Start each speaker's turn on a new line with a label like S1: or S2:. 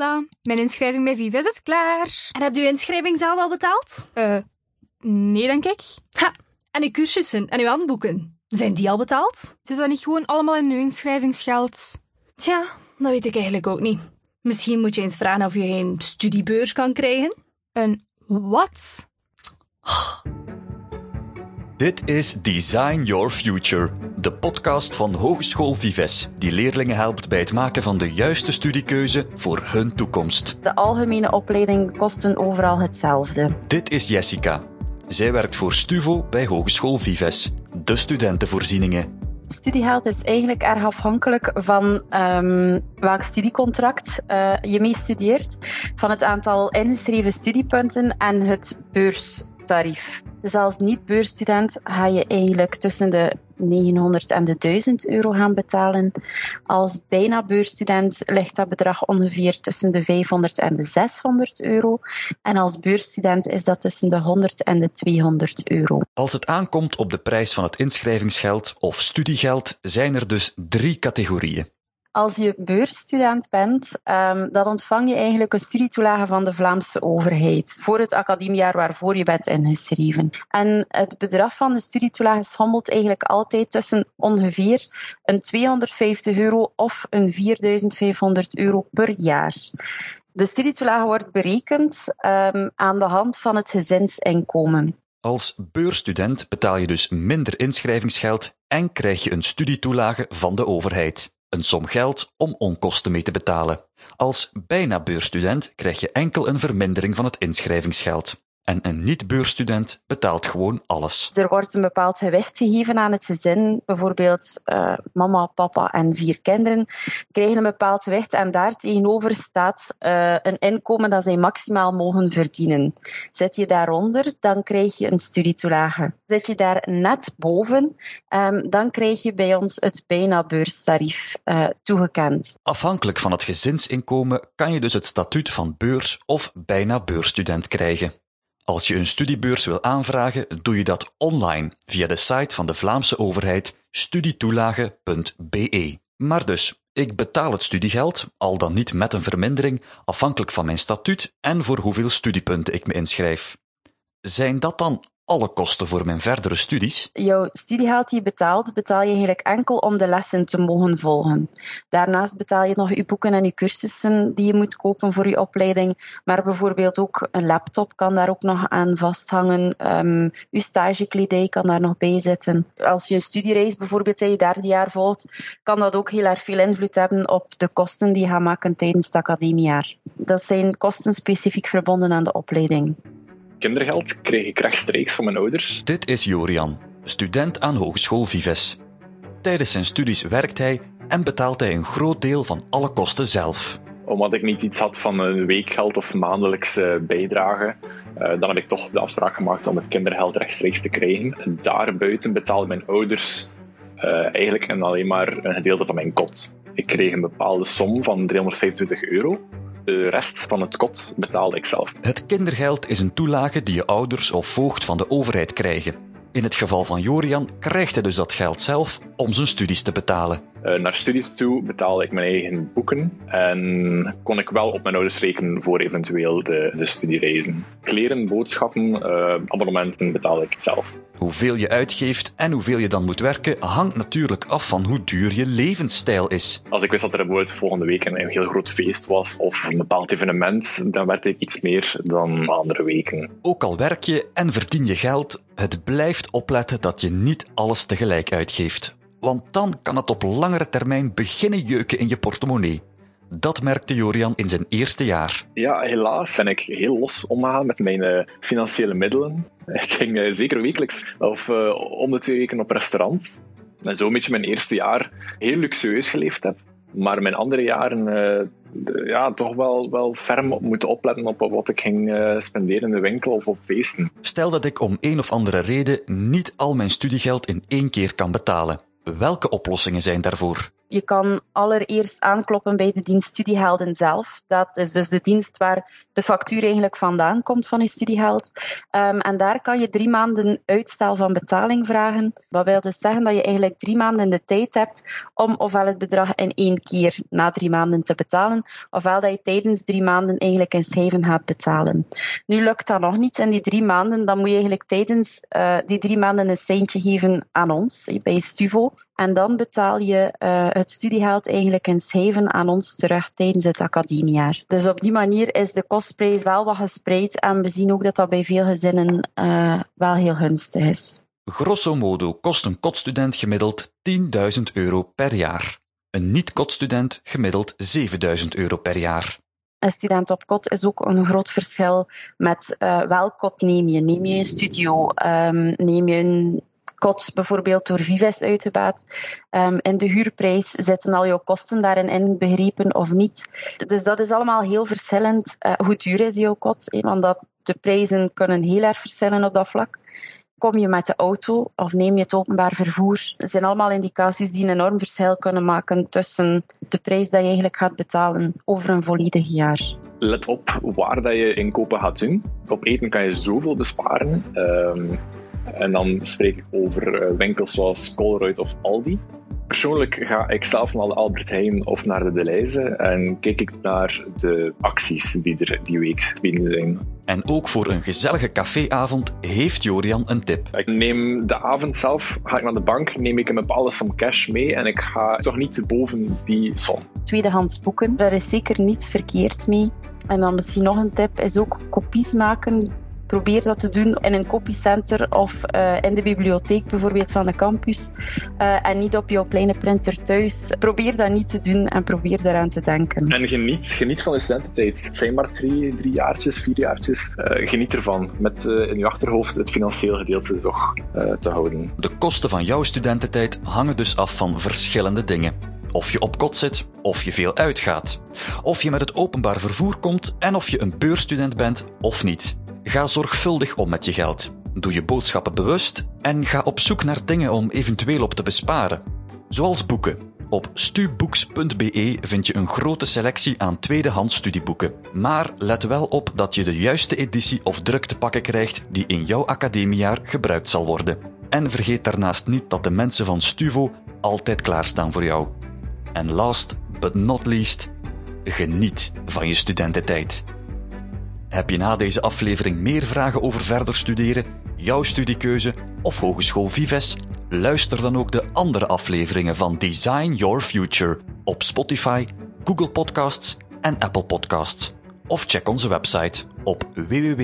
S1: Voilà, mijn inschrijving bij Vives is klaar.
S2: En hebt u inschrijving zelf al betaald?
S1: Eh, nee, denk ik.
S2: Ha, en uw cursussen en uw handboeken, zijn die al betaald?
S1: Zit dat niet gewoon allemaal in uw inschrijvingsgeld?
S2: Tja, dat weet ik eigenlijk ook niet. Misschien moet je eens vragen of je geen studiebeurs kan krijgen.
S1: Een wat?
S3: Dit is Design Your Future, de podcast van Hogeschool Vives, die leerlingen helpt bij het maken van de juiste studiekeuze voor hun toekomst.
S4: De algemene opleidingen kosten overal hetzelfde.
S3: Dit is Jessica. Zij werkt voor Stuvo bij Hogeschool Vives, de studentenvoorzieningen.
S4: Studiegeld is eigenlijk erg afhankelijk van um, welk studiecontract uh, je mee studeert, van het aantal ingeschreven studiepunten en het beurstarief. Dus als niet-beursstudent ga je eigenlijk tussen de 900 en de 1000 euro gaan betalen. Als bijna beursstudent ligt dat bedrag ongeveer tussen de 500 en de 600 euro. En als beursstudent is dat tussen de 100 en de 200 euro.
S3: Als het aankomt op de prijs van het inschrijvingsgeld of studiegeld, zijn er dus drie categorieën.
S4: Als je beursstudent bent, um, dan ontvang je eigenlijk een studietoelage van de Vlaamse overheid voor het academiejaar waarvoor je bent ingeschreven. En het bedrag van de studietoelage schommelt eigenlijk altijd tussen ongeveer een 250 euro of een 4500 euro per jaar. De studietoelage wordt berekend um, aan de hand van het gezinsinkomen.
S3: Als beursstudent betaal je dus minder inschrijvingsgeld en krijg je een studietoelage van de overheid een som geld om onkosten mee te betalen. Als bijna beursstudent krijg je enkel een vermindering van het inschrijvingsgeld. En een niet-beursstudent betaalt gewoon alles.
S4: Er wordt een bepaald gewicht gegeven aan het gezin. Bijvoorbeeld uh, mama, papa en vier kinderen krijgen een bepaald gewicht en daar tegenover staat uh, een inkomen dat zij maximaal mogen verdienen. Zit je daaronder, dan krijg je een studietoelage. Zit je daar net boven, um, dan krijg je bij ons het bijna beurstarief uh, toegekend.
S3: Afhankelijk van het gezinsinkomen kan je dus het statuut van beurs of bijna beursstudent krijgen. Als je een studiebeurs wil aanvragen, doe je dat online via de site van de Vlaamse overheid studietoelage.be. Maar dus, ik betaal het studiegeld, al dan niet met een vermindering, afhankelijk van mijn statuut en voor hoeveel studiepunten ik me inschrijf. Zijn dat dan alle kosten voor mijn verdere studies?
S4: Jouw studiegeld die je betaalt, betaal je eigenlijk enkel om de lessen te mogen volgen. Daarnaast betaal je nog je boeken en je cursussen die je moet kopen voor je opleiding. Maar bijvoorbeeld ook een laptop kan daar ook nog aan vasthangen. Um, je stagekledij kan daar nog bij zitten. Als je een studiereis bijvoorbeeld in je derde jaar volgt, kan dat ook heel erg veel invloed hebben op de kosten die je gaat maken tijdens het academiejaar. Dat zijn kosten specifiek verbonden aan de opleiding
S5: kindergeld kreeg ik rechtstreeks van mijn ouders.
S3: Dit is Jorian, student aan Hogeschool Vives. Tijdens zijn studies werkt hij en betaalt hij een groot deel van alle kosten zelf.
S5: Omdat ik niet iets had van een weekgeld of maandelijkse bijdrage, dan heb ik toch de afspraak gemaakt om het kindergeld rechtstreeks te krijgen. Daarbuiten betaalden mijn ouders eigenlijk en alleen maar een gedeelte van mijn kot. Ik kreeg een bepaalde som van 325 euro. De rest van het kot betaalde ik zelf.
S3: Het kindergeld is een toelage die je ouders of voogd van de overheid krijgen. In het geval van Jorian krijgt hij dus dat geld zelf om zijn studies te betalen.
S5: Uh, naar studies toe betaalde ik mijn eigen boeken en kon ik wel op mijn ouders rekenen voor eventueel de, de studiereizen. Kleren, boodschappen, uh, abonnementen betaalde ik zelf.
S3: Hoeveel je uitgeeft en hoeveel je dan moet werken hangt natuurlijk af van hoe duur je levensstijl is.
S5: Als ik wist dat er bijvoorbeeld volgende week een heel groot feest was of een bepaald evenement, dan werd ik iets meer dan andere weken.
S3: Ook al werk je en verdien je geld, het blijft opletten dat je niet alles tegelijk uitgeeft want dan kan het op langere termijn beginnen jeuken in je portemonnee. Dat merkte Jorian in zijn eerste jaar.
S5: Ja, helaas ben ik heel los omgegaan met mijn uh, financiële middelen. Ik ging uh, zeker wekelijks of uh, om de twee weken op restaurant. En zo een beetje mijn eerste jaar heel luxueus geleefd heb. Maar mijn andere jaren ja, toch wel, wel ferm op moeten opletten op wat ik ging spenderen in de winkel of op feesten.
S3: Stel dat ik om een of andere reden niet al mijn studiegeld in één keer kan betalen. Welke oplossingen zijn daarvoor?
S4: Je kan allereerst aankloppen bij de dienst Studiehelden zelf. Dat is dus de dienst waar de factuur eigenlijk vandaan komt van je studiegeld. Um, en daar kan je drie maanden uitstel van betaling vragen. Wat wil dus zeggen dat je eigenlijk drie maanden de tijd hebt om ofwel het bedrag in één keer na drie maanden te betalen, ofwel dat je tijdens drie maanden eigenlijk in schijven gaat betalen. Nu lukt dat nog niet in die drie maanden, dan moet je eigenlijk tijdens uh, die drie maanden een seintje geven aan ons, bij Stuvo. En dan betaal je uh, het studiegeld eigenlijk in schijven aan ons terug tijdens het academiejaar. Dus op die manier is de kostprijs wel wat gespreid en we zien ook dat dat bij veel gezinnen uh, wel heel gunstig is.
S3: Grosso modo kost een kotstudent gemiddeld 10.000 euro per jaar. Een niet-kotstudent gemiddeld 7.000 euro per jaar.
S4: Een student op kot is ook een groot verschil met uh, welk kot neem je. Neem je een studio, um, neem je een kot bijvoorbeeld door Vives uitgebaat. Um, in de huurprijs zitten al jouw kosten daarin inbegrepen of niet. Dus dat is allemaal heel verschillend. Uh, hoe duur is jouw kot? Want dat, de prijzen kunnen heel erg verschillen op dat vlak. Kom je met de auto of neem je het openbaar vervoer? Dat zijn allemaal indicaties die een enorm verschil kunnen maken tussen de prijs dat je eigenlijk gaat betalen over een volledig jaar.
S5: Let op waar dat je inkopen gaat doen. Op eten kan je zoveel besparen. Um, en dan spreek ik over winkels zoals Colruyt of Aldi. Persoonlijk ga ik zelf naar de Albert Heijn of naar de Deleuze en kijk ik naar de acties die er die week binnen zijn.
S3: En ook voor een gezellige caféavond heeft Jorian een tip.
S5: Ik neem de avond zelf, ga ik naar de bank, neem ik een bepaalde som cash mee en ik ga toch niet boven die som.
S4: Tweedehands boeken, daar is zeker niets verkeerd mee. En dan misschien nog een tip, is ook kopies maken probeer dat te doen in een kopiecenter of uh, in de bibliotheek bijvoorbeeld van de campus uh, en niet op jouw kleine printer thuis. Probeer dat niet te doen en probeer daaraan te denken.
S5: En geniet, geniet van je studententijd. Het zijn maar drie, drie jaartjes, vier jaartjes. Uh, geniet ervan. Met in je achterhoofd het financiële gedeelte toch te houden.
S3: De kosten van jouw studententijd hangen dus af van verschillende dingen. Of je op kot zit, of je veel uitgaat. Of je met het openbaar vervoer komt en of je een beursstudent bent of niet. Ga zorgvuldig om met je geld. Doe je boodschappen bewust en ga op zoek naar dingen om eventueel op te besparen. Zoals boeken. Op stubooks.be vind je een grote selectie aan tweedehands studieboeken. Maar let wel op dat je de juiste editie of druk te pakken krijgt die in jouw academiejaar gebruikt zal worden. En vergeet daarnaast niet dat de mensen van Stuvo altijd klaarstaan voor jou. En last but not least, geniet van je studententijd. Heb je na deze aflevering meer vragen over verder studeren, jouw studiekeuze of Hogeschool Vives? Luister dan ook de andere afleveringen van Design Your Future op Spotify, Google Podcasts en Apple Podcasts. Of check onze website op www.vives.be.